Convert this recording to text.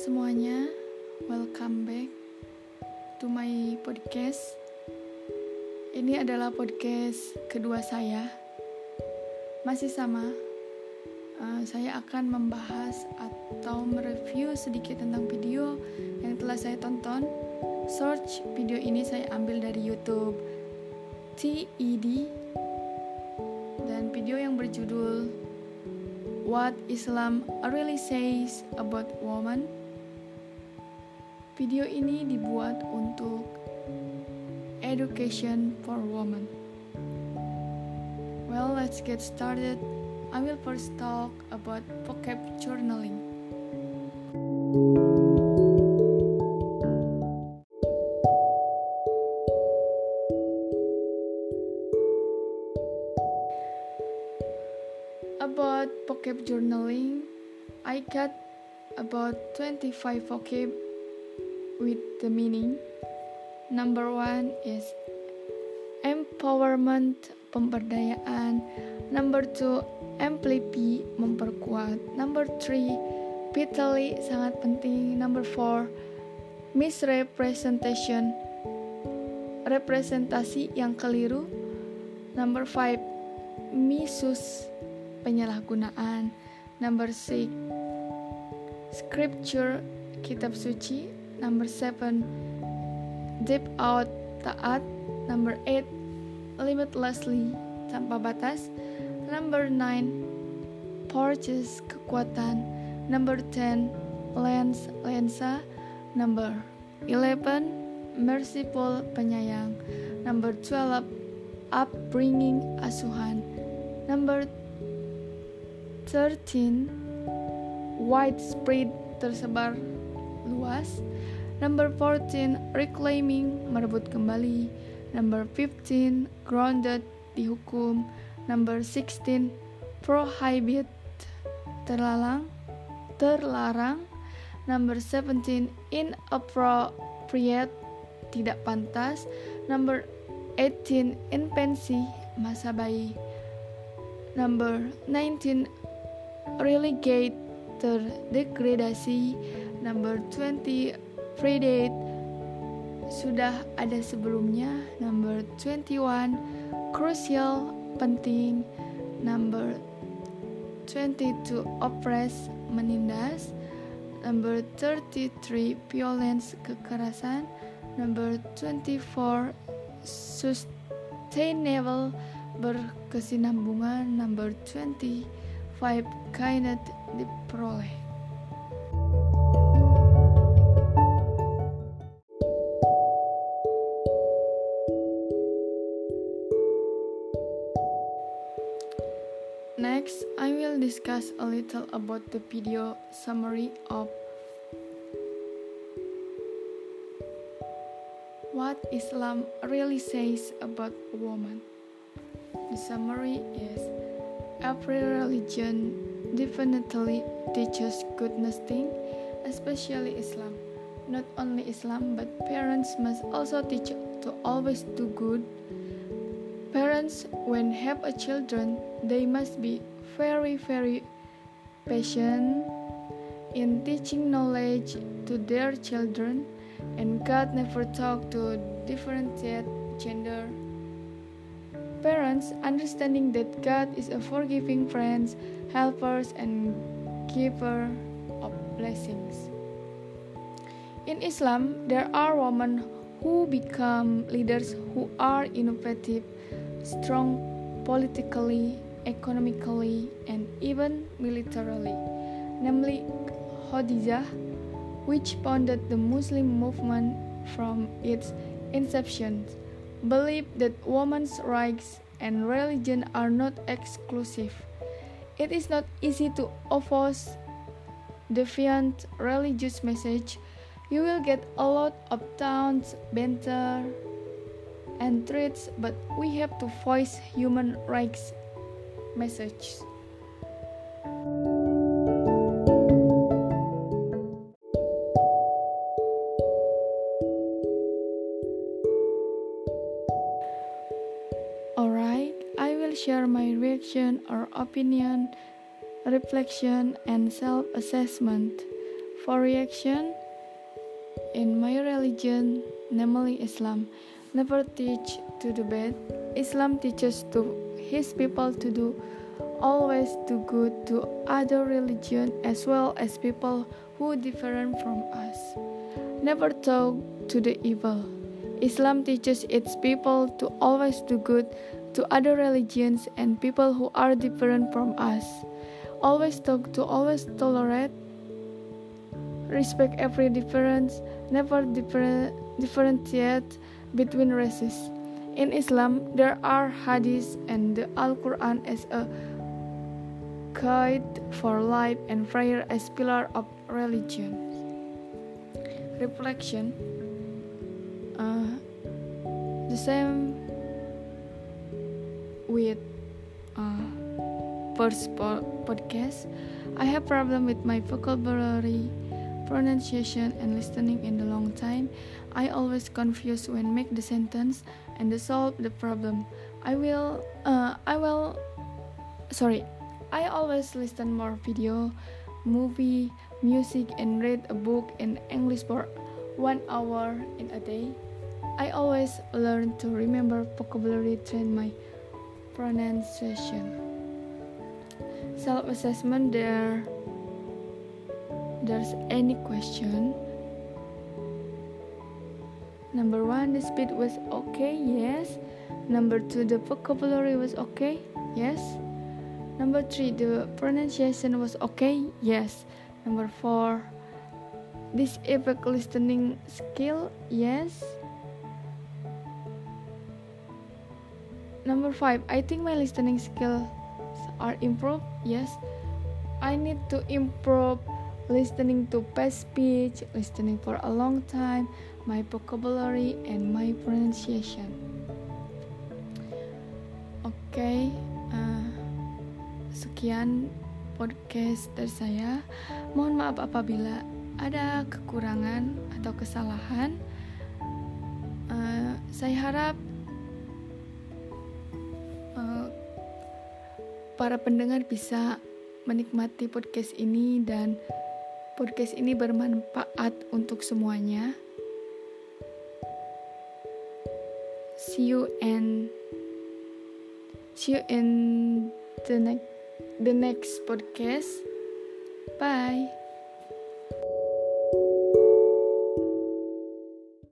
semuanya, welcome back to my podcast. Ini adalah podcast kedua saya, masih sama. Uh, saya akan membahas atau mereview sedikit tentang video yang telah saya tonton. Search video ini saya ambil dari YouTube TED dan video yang berjudul What Islam Really Says About Woman. Video ini dibuat untuk education for women. Well, let's get started. I will first talk about vocab journaling. About vocab journaling, I got about 25 vocab with the meaning. Number one is empowerment, pemberdayaan. Number two, amplify, memperkuat. Number three, vitally, sangat penting. Number four, misrepresentation, representasi yang keliru. Number five, misus, penyalahgunaan. Number six, scripture, kitab suci. Number seven, deep out, taat. Number eight, limitlessly, tanpa batas. Number nine, purchase, kekuatan. Number ten, lens, lensa. Number eleven, merciful, penyayang. Number twelve, upbringing, asuhan. Number 13 widespread tersebar luas. Number 14 reclaiming merebut kembali. Number 15 grounded dihukum number 16 prohibit terlarang terlarang. Number 17 inappropriate tidak pantas. Number 18 infancy masa bayi. Number 19 relegate terdegradasi number 20 predate. Sudah ada sebelumnya. Number 21 crucial penting. Number 22 oppress menindas. Number 33 violence kekerasan. Number 24 sustainable berkesinambungan. Number 20 5 kainet diperoleh. Next, I will discuss a little about the video summary of what Islam really says about a woman. The summary is Every religion definitely teaches goodness thing, especially Islam. Not only Islam, but parents must also teach to always do good. Parents, when have a children, they must be very, very patient in teaching knowledge to their children, and God never talk to differentiate gender Parents, understanding that God is a forgiving friend, helpers, and giver of blessings. In Islam, there are women who become leaders who are innovative, strong politically, economically, and even militarily, namely Khadijah, which founded the Muslim movement from its inception believe that women's rights and religion are not exclusive. It is not easy to oppose defiant religious message. You will get a lot of taunts, banter, and threats, but we have to voice human rights messages. Alright I will share my reaction or opinion, reflection, and self assessment. For reaction, in my religion, namely Islam, never teach to do bad. Islam teaches to his people to do always do good to other religion as well as people who different from us. Never talk to the evil. Islam teaches its people to always do good to other religions and people who are different from us. Always talk to always tolerate, respect every difference, never differ, differentiate between races. In Islam, there are hadiths and the Al Quran as a guide for life and prayer as pillar of religion. Reflection uh, the same with uh, first po podcast. I have problem with my vocabulary, pronunciation, and listening in the long time. I always confuse when make the sentence and to solve the problem. I will. Uh, I will. Sorry. I always listen more video, movie, music, and read a book in English for one hour in a day. I always learn to remember vocabulary train my pronunciation. Self-assessment there there's any question. Number one, the speed was okay, yes. Number two, the vocabulary was okay, yes. Number three, the pronunciation was okay. Yes. Number four, this epic listening skill. Yes. Number five, I think my listening skills are improved. Yes. I need to improve listening to past speech, listening for a long time, my vocabulary, and my pronunciation. Okay. Uh, Sekian podcast dari saya. Mohon maaf apabila ada kekurangan atau kesalahan. Uh, saya harap uh, para pendengar bisa menikmati podcast ini dan podcast ini bermanfaat untuk semuanya. See you and see you in the next the next podcast. Bye.